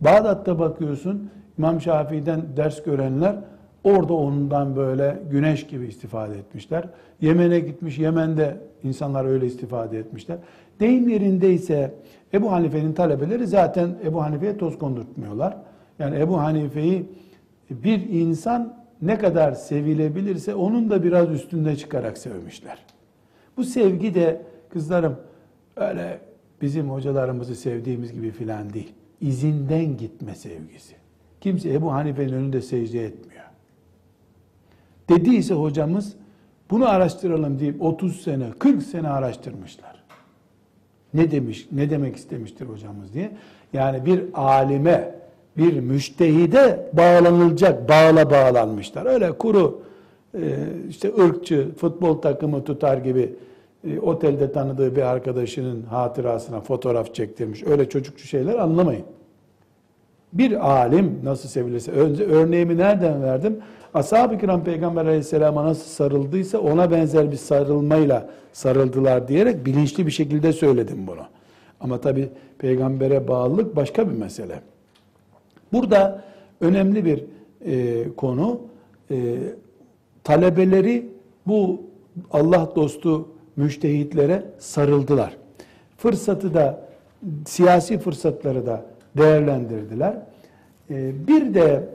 Bağdat'ta bakıyorsun İmam Şafii'den ders görenler orada ondan böyle güneş gibi istifade etmişler. Yemen'e gitmiş, Yemen'de insanlar öyle istifade etmişler. Deyim yerindeyse Ebu Hanife'nin talebeleri zaten Ebu Hanife'ye toz kondurtmuyorlar. Yani Ebu Hanife'yi bir insan ne kadar sevilebilirse onun da biraz üstünde çıkarak sevmişler. Bu sevgi de kızlarım öyle bizim hocalarımızı sevdiğimiz gibi filan değil. İzinden gitme sevgisi. Kimse Ebu Hanife'nin önünde secde etmiyor. Dediyse hocamız bunu araştıralım deyip 30 sene, 40 sene araştırmışlar ne demiş, ne demek istemiştir hocamız diye. Yani bir alime, bir müştehide bağlanılacak, bağla bağlanmışlar. Öyle kuru e, işte ırkçı, futbol takımı tutar gibi e, otelde tanıdığı bir arkadaşının hatırasına fotoğraf çektirmiş. Öyle çocukçu şeyler anlamayın. Bir alim nasıl sevilirse, önce örneğimi nereden verdim? Ashab-ı kiram Peygamber aleyhisselama nasıl sarıldıysa ona benzer bir sarılmayla sarıldılar diyerek bilinçli bir şekilde söyledim bunu. Ama tabi peygambere bağlılık başka bir mesele. Burada önemli bir e, konu e, talebeleri bu Allah dostu müştehitlere sarıldılar. Fırsatı da siyasi fırsatları da değerlendirdiler. E, bir de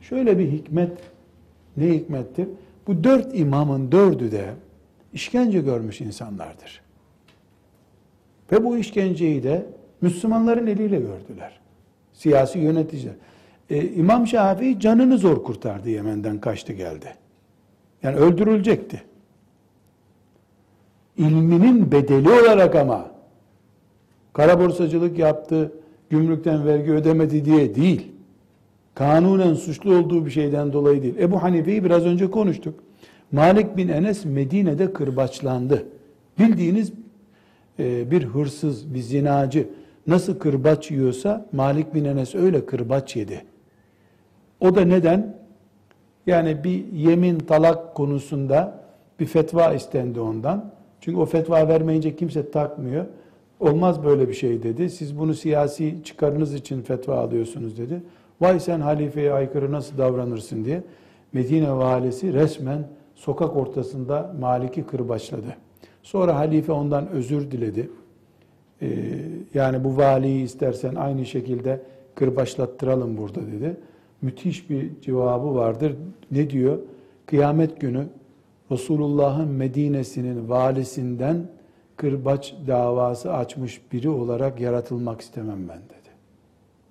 şöyle bir hikmet ne hikmettir? Bu dört imamın dördü de işkence görmüş insanlardır. Ve bu işkenceyi de Müslümanların eliyle gördüler. Siyasi yöneticiler. Ee, İmam Şafii canını zor kurtardı Yemen'den kaçtı geldi. Yani öldürülecekti. İlminin bedeli olarak ama kara borsacılık yaptı, gümrükten vergi ödemedi diye değil kanunen suçlu olduğu bir şeyden dolayı değil. Ebu Hanife'yi biraz önce konuştuk. Malik bin Enes Medine'de kırbaçlandı. Bildiğiniz e, bir hırsız, bir zinacı nasıl kırbaç yiyorsa Malik bin Enes öyle kırbaç yedi. O da neden? Yani bir yemin talak konusunda bir fetva istendi ondan. Çünkü o fetva vermeyince kimse takmıyor. Olmaz böyle bir şey dedi. Siz bunu siyasi çıkarınız için fetva alıyorsunuz dedi. Vay sen halifeye aykırı nasıl davranırsın diye. Medine valisi resmen sokak ortasında Malik'i kırbaçladı. Sonra halife ondan özür diledi. Ee, yani bu valiyi istersen aynı şekilde kırbaçlattıralım burada dedi. Müthiş bir cevabı vardır. Ne diyor? Kıyamet günü Resulullah'ın Medine'sinin valisinden kırbaç davası açmış biri olarak yaratılmak istemem ben dedi.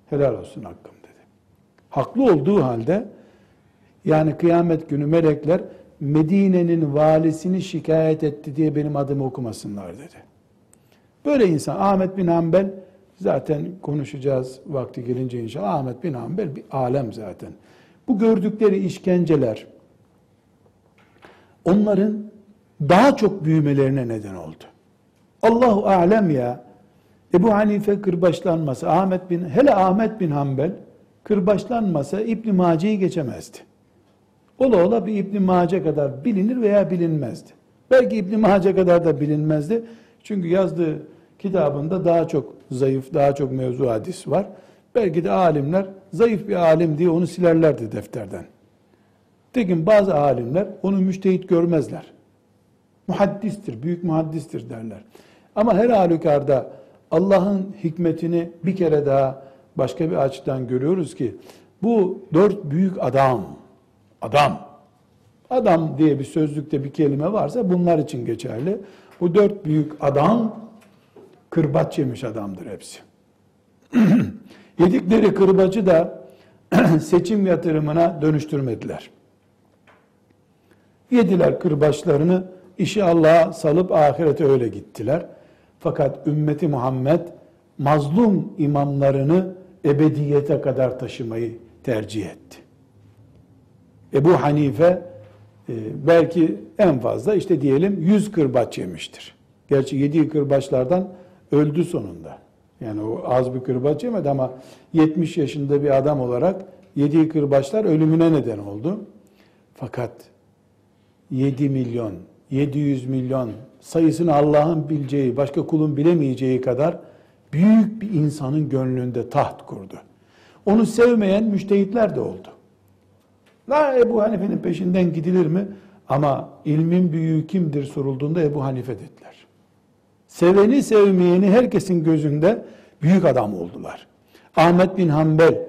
Helal olsun hakkım dedi. Haklı olduğu halde yani kıyamet günü melekler Medine'nin valisini şikayet etti diye benim adımı okumasınlar dedi. Böyle insan Ahmet bin Hanbel zaten konuşacağız vakti gelince inşallah Ahmet bin Hanbel bir alem zaten. Bu gördükleri işkenceler onların daha çok büyümelerine neden oldu. Allahu alem ya. Ebu Hanife kırbaçlanmasa, Ahmet bin hele Ahmet bin Hanbel kırbaçlanmasa İbn Mace'yi geçemezdi. Ola ola bir İbn Mace kadar bilinir veya bilinmezdi. Belki İbn Mace kadar da bilinmezdi. Çünkü yazdığı kitabında daha çok zayıf, daha çok mevzu hadis var. Belki de alimler zayıf bir alim diye onu silerlerdi defterden. Tekin bazı alimler onu müştehit görmezler. Muhaddistir, büyük muhaddistir derler. Ama her halükarda Allah'ın hikmetini bir kere daha başka bir açıdan görüyoruz ki bu dört büyük adam, adam, adam diye bir sözlükte bir kelime varsa bunlar için geçerli. Bu dört büyük adam kırbaç yemiş adamdır hepsi. Yedikleri kırbacı da seçim yatırımına dönüştürmediler. Yediler kırbaçlarını, işi Allah'a salıp ahirete öyle gittiler. Fakat ümmeti Muhammed mazlum imamlarını ebediyete kadar taşımayı tercih etti. Ebu Hanife e, belki en fazla işte diyelim 100 kırbaç yemiştir. Gerçi yediği kırbaçlardan öldü sonunda. Yani o az bir kırbaç yemedi ama 70 yaşında bir adam olarak yediği kırbaçlar ölümüne neden oldu. Fakat 7 milyon, 700 milyon sayısını Allah'ın bileceği, başka kulun bilemeyeceği kadar büyük bir insanın gönlünde taht kurdu. Onu sevmeyen müştehitler de oldu. La Ebu Hanife'nin peşinden gidilir mi? Ama ilmin büyüğü kimdir sorulduğunda Ebu Hanife dediler. Seveni sevmeyeni herkesin gözünde büyük adam oldular. Ahmet bin Hanbel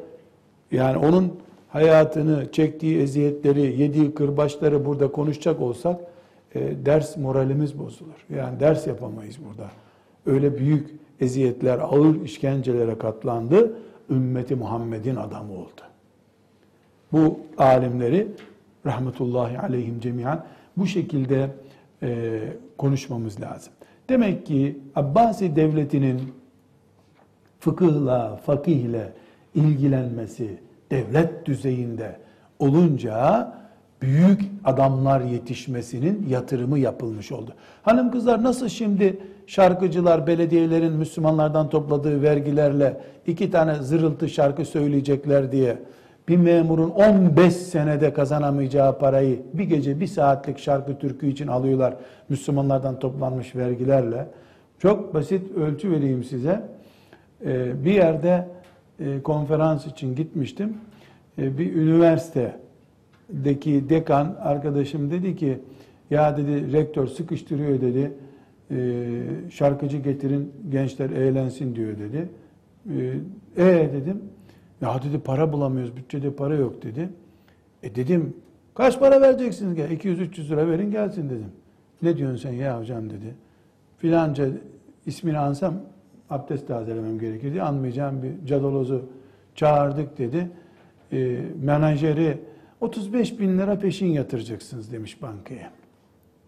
yani onun hayatını, çektiği eziyetleri, yediği kırbaçları burada konuşacak olsak e, ders moralimiz bozulur. Yani ders yapamayız burada. Öyle büyük eziyetler, ağır işkencelere katlandı. Ümmeti Muhammed'in adamı oldu. Bu alimleri rahmetullahi aleyhim cemiyan bu şekilde e, konuşmamız lazım. Demek ki Abbasi devletinin fıkıhla, fakihle ilgilenmesi devlet düzeyinde olunca büyük adamlar yetişmesinin yatırımı yapılmış oldu. Hanım kızlar nasıl şimdi şarkıcılar belediyelerin Müslümanlardan topladığı vergilerle iki tane zırıltı şarkı söyleyecekler diye bir memurun 15 senede kazanamayacağı parayı bir gece bir saatlik şarkı türkü için alıyorlar Müslümanlardan toplanmış vergilerle. Çok basit ölçü vereyim size. Ee, bir yerde e, konferans için gitmiştim. Ee, bir üniversitedeki dekan arkadaşım dedi ki ya dedi rektör sıkıştırıyor dedi. Ee, şarkıcı getirin gençler eğlensin diyor dedi. E dedim ya dedi para bulamıyoruz, bütçede para yok dedi. E dedim, kaç para vereceksiniz? Gel, 200-300 lira verin gelsin dedim. Ne diyorsun sen ya hocam dedi. Filanca ismini ansam abdest tazelemem gerekir diye anmayacağım bir cadalozu çağırdık dedi. E, menajeri 35 bin lira peşin yatıracaksınız demiş bankaya.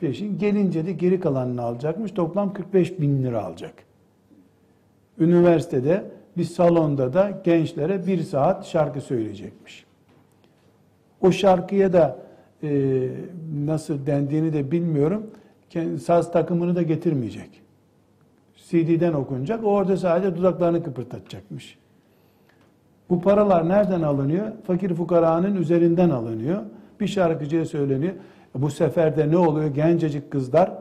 Peşin gelince de geri kalanını alacakmış. Toplam 45 bin lira alacak. Üniversitede bir salonda da gençlere bir saat şarkı söyleyecekmiş. O şarkıya da e, nasıl dendiğini de bilmiyorum. Saz takımını da getirmeyecek. CD'den okunacak. O orada sadece dudaklarını kıpırdatacakmış. Bu paralar nereden alınıyor? Fakir fukaranın üzerinden alınıyor. Bir şarkıcıya söyleniyor. Bu sefer de ne oluyor? Gencecik kızlar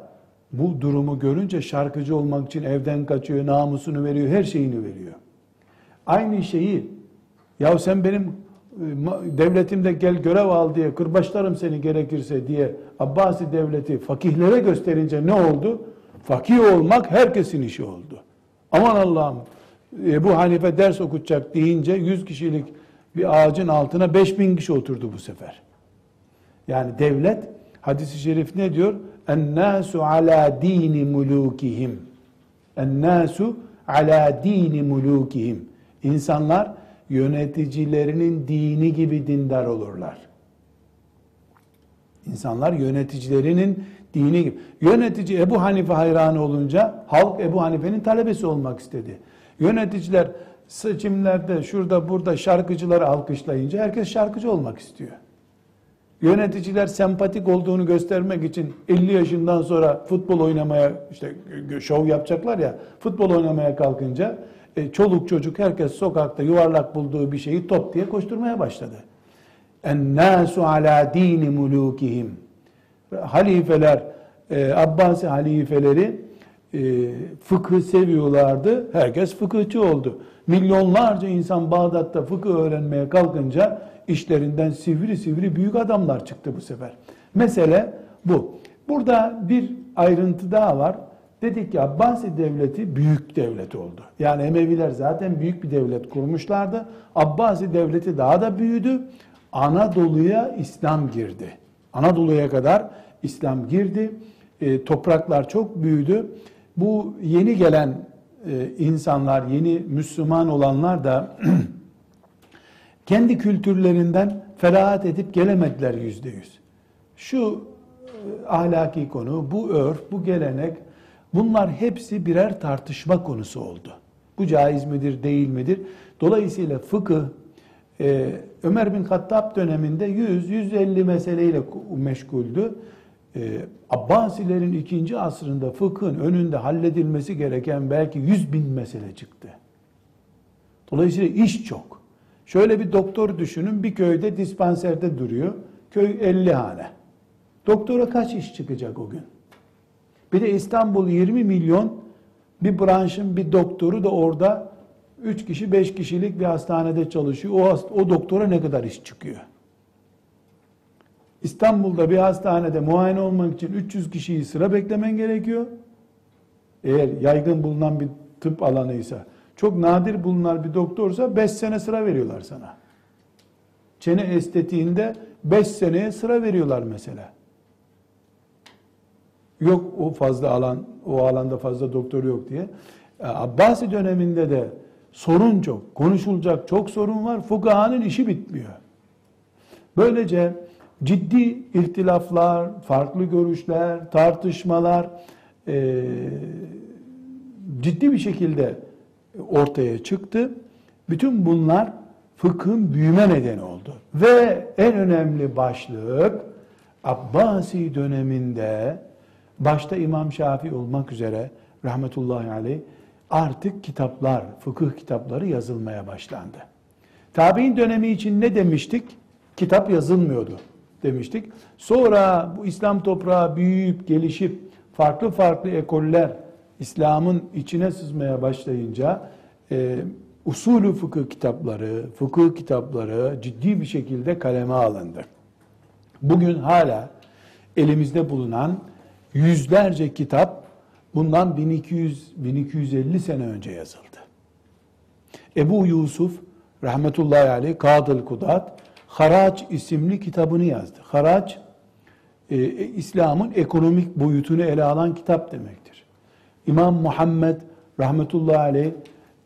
bu durumu görünce şarkıcı olmak için evden kaçıyor, namusunu veriyor, her şeyini veriyor. Aynı şeyi ya sen benim e, devletimde gel görev al diye kırbaçlarım seni gerekirse diye Abbasi devleti fakihlere gösterince ne oldu? Fakih olmak herkesin işi oldu. Aman Allah'ım bu Hanife ders okutacak deyince 100 kişilik bir ağacın altına 5000 kişi oturdu bu sefer. Yani devlet hadisi şerif ne diyor? En-nasu ala dini mulukihim. En-nasu ala dini mulukihim. İnsanlar yöneticilerinin dini gibi dindar olurlar. İnsanlar yöneticilerinin dini gibi. Yönetici Ebu Hanife hayranı olunca halk Ebu Hanife'nin talebesi olmak istedi. Yöneticiler seçimlerde şurada burada şarkıcıları alkışlayınca herkes şarkıcı olmak istiyor. Yöneticiler sempatik olduğunu göstermek için 50 yaşından sonra futbol oynamaya işte şov yapacaklar ya futbol oynamaya kalkınca e, çoluk çocuk herkes sokakta yuvarlak bulduğu bir şeyi top diye koşturmaya başladı. En-nasu ala dini mulukihim. Halifeler, e, Abbasi halifeleri e, fıkıh seviyorlardı. Herkes fıkıhçı oldu. Milyonlarca insan Bağdat'ta fıkıh öğrenmeye kalkınca işlerinden sivri sivri büyük adamlar çıktı bu sefer. Mesele bu. Burada bir ayrıntı daha var. Dedik ki Abbasi devleti büyük devlet oldu. Yani Emeviler zaten büyük bir devlet kurmuşlardı. Abbasi devleti daha da büyüdü. Anadolu'ya İslam girdi. Anadolu'ya kadar İslam girdi. E, topraklar çok büyüdü. Bu yeni gelen e, insanlar, yeni Müslüman olanlar da kendi kültürlerinden ferahat edip gelemediler yüzde yüz. Şu e, ahlaki konu, bu örf, bu gelenek bunlar hepsi birer tartışma konusu oldu. Bu caiz midir, değil midir? Dolayısıyla fıkıh e, Ömer bin Hattab döneminde 100-150 meseleyle meşguldü. E, Abbasilerin ikinci asrında fıkhın önünde halledilmesi gereken belki 100 bin mesele çıktı. Dolayısıyla iş çok. Şöyle bir doktor düşünün bir köyde dispanserde duruyor. Köy 50 hane. Doktora kaç iş çıkacak o gün? Bir de İstanbul 20 milyon bir branşın bir doktoru da orada 3 kişi 5 kişilik bir hastanede çalışıyor. O, o doktora ne kadar iş çıkıyor? İstanbul'da bir hastanede muayene olmak için 300 kişiyi sıra beklemen gerekiyor. Eğer yaygın bulunan bir tıp alanıysa, çok nadir bulunan bir doktorsa 5 sene sıra veriyorlar sana. Çene estetiğinde 5 seneye sıra veriyorlar mesela. Yok o fazla alan, o alanda fazla doktor yok diye. E, Abbasi döneminde de sorun çok, konuşulacak çok sorun var. Fukahanın işi bitmiyor. Böylece ciddi ihtilaflar, farklı görüşler, tartışmalar e, ciddi bir şekilde ortaya çıktı. Bütün bunlar fıkhın büyüme nedeni oldu. Ve en önemli başlık Abbasi döneminde başta İmam Şafii olmak üzere rahmetullahi aleyh artık kitaplar, fıkıh kitapları yazılmaya başlandı. Tabi'in dönemi için ne demiştik? Kitap yazılmıyordu demiştik. Sonra bu İslam toprağı büyüyüp gelişip farklı farklı ekoller İslam'ın içine sızmaya başlayınca e, usulü fıkıh kitapları, fıkıh kitapları ciddi bir şekilde kaleme alındı. Bugün hala elimizde bulunan yüzlerce kitap bundan 1200-1250 sene önce yazıldı. Ebu Yusuf rahmetullahi aleyh Kadıl Kudat Haraç isimli kitabını yazdı. Haraç e, İslam'ın ekonomik boyutunu ele alan kitap demektir. İmam Muhammed rahmetullahi aleyh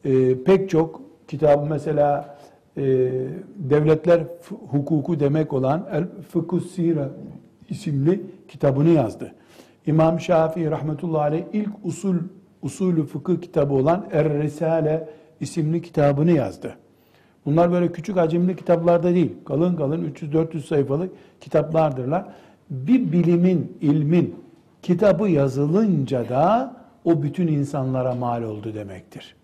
e, pek çok kitabı mesela e, devletler hukuku demek olan El Fıkhus Sire isimli kitabını yazdı. İmam Şafii rahmetullahi aleyh ilk usul usulü fıkıh kitabı olan Er Risale isimli kitabını yazdı. Bunlar böyle küçük hacimli kitaplarda değil. Kalın kalın 300-400 sayfalık kitaplardırlar. Bir bilimin, ilmin kitabı yazılınca da o bütün insanlara mal oldu demektir.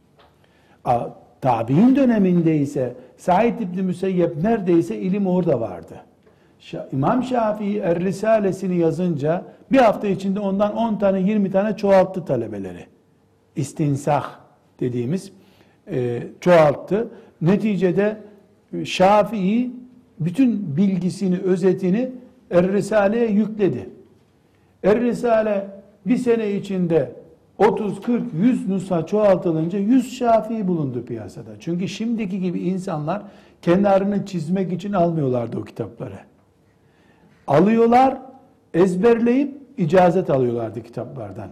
Tabi'in döneminde ise Said İbni Müseyyep neredeyse ilim orada vardı. İmam Şafii Er Risalesini yazınca bir hafta içinde ondan 10 tane 20 tane çoğalttı talebeleri. İstinsah dediğimiz e, çoğalttı. Neticede Şafii bütün bilgisini, özetini Er Risale'ye yükledi. Er Risale bir sene içinde 30, 40, 100 nüsha çoğaltılınca 100 Şafii bulundu piyasada. Çünkü şimdiki gibi insanlar kenarını çizmek için almıyorlardı o kitapları. Alıyorlar, ezberleyip icazet alıyorlardı kitaplardan.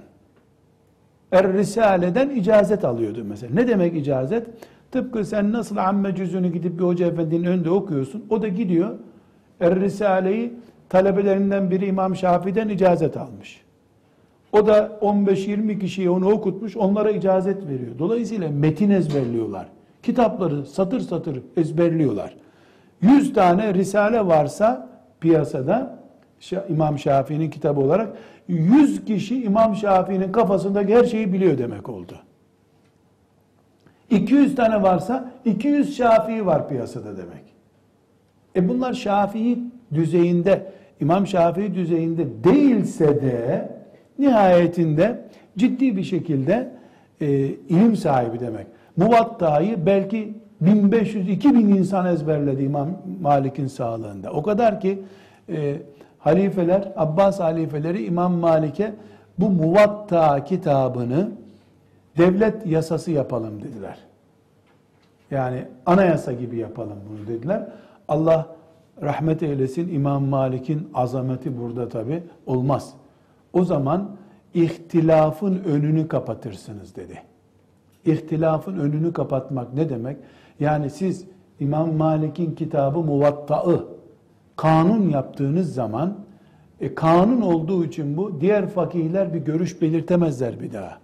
Er Risale'den icazet alıyordu mesela. Ne demek icazet? Tıpkı sen nasıl amme cüzünü gidip bir hoca efendinin önünde okuyorsun. O da gidiyor Er Risale'yi talebelerinden biri İmam Şafii'den icazet almış. O da 15-20 kişiye onu okutmuş, onlara icazet veriyor. Dolayısıyla metin ezberliyorlar. Kitapları satır satır ezberliyorlar. 100 tane risale varsa piyasada İmam Şafii'nin kitabı olarak 100 kişi İmam Şafii'nin kafasındaki her şeyi biliyor demek oldu. 200 tane varsa 200 Şafii var piyasada demek. E bunlar Şafii düzeyinde, İmam Şafii düzeyinde değilse de nihayetinde ciddi bir şekilde e, ilim sahibi demek. Muvatta'yı belki 1500-2000 insan ezberledi İmam Malik'in sağlığında. O kadar ki e, halifeler, Abbas halifeleri İmam Malik'e bu Muvatta kitabını devlet yasası yapalım dediler. Yani anayasa gibi yapalım bunu dediler. Allah rahmet eylesin İmam Malik'in azameti burada tabi olmaz. O zaman ihtilafın önünü kapatırsınız dedi. İhtilafın önünü kapatmak ne demek? Yani siz İmam Malik'in kitabı Muvatta'ı kanun yaptığınız zaman e, kanun olduğu için bu diğer fakihler bir görüş belirtemezler bir daha.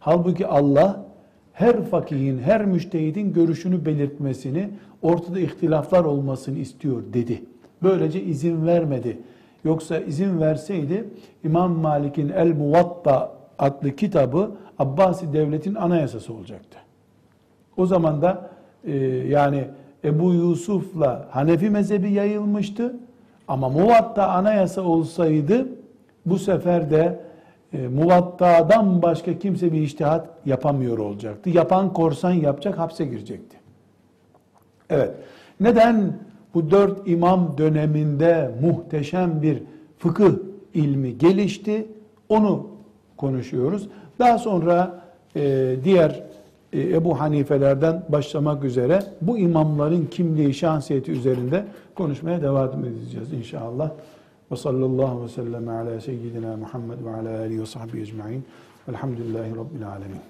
Halbuki Allah her fakihin, her müştehidin görüşünü belirtmesini, ortada ihtilaflar olmasını istiyor dedi. Böylece izin vermedi. Yoksa izin verseydi İmam Malik'in El Muvatta adlı kitabı Abbasi devletin anayasası olacaktı. O zaman da yani Ebu Yusuf'la Hanefi mezhebi yayılmıştı. Ama Muvatta anayasa olsaydı bu sefer de e, Muvatta'dan başka kimse bir iştihat yapamıyor olacaktı. Yapan korsan yapacak, hapse girecekti. Evet. Neden bu dört imam döneminde muhteşem bir fıkıh ilmi gelişti? Onu konuşuyoruz. Daha sonra e, diğer Ebu Hanifelerden başlamak üzere bu imamların kimliği, şahsiyeti üzerinde konuşmaya devam edeceğiz inşallah. Ve sallallahu ve sellem ala seyyidina Muhammed ve ala alihi ve sahbihi ecma'in. Velhamdülillahi Rabbil alemin.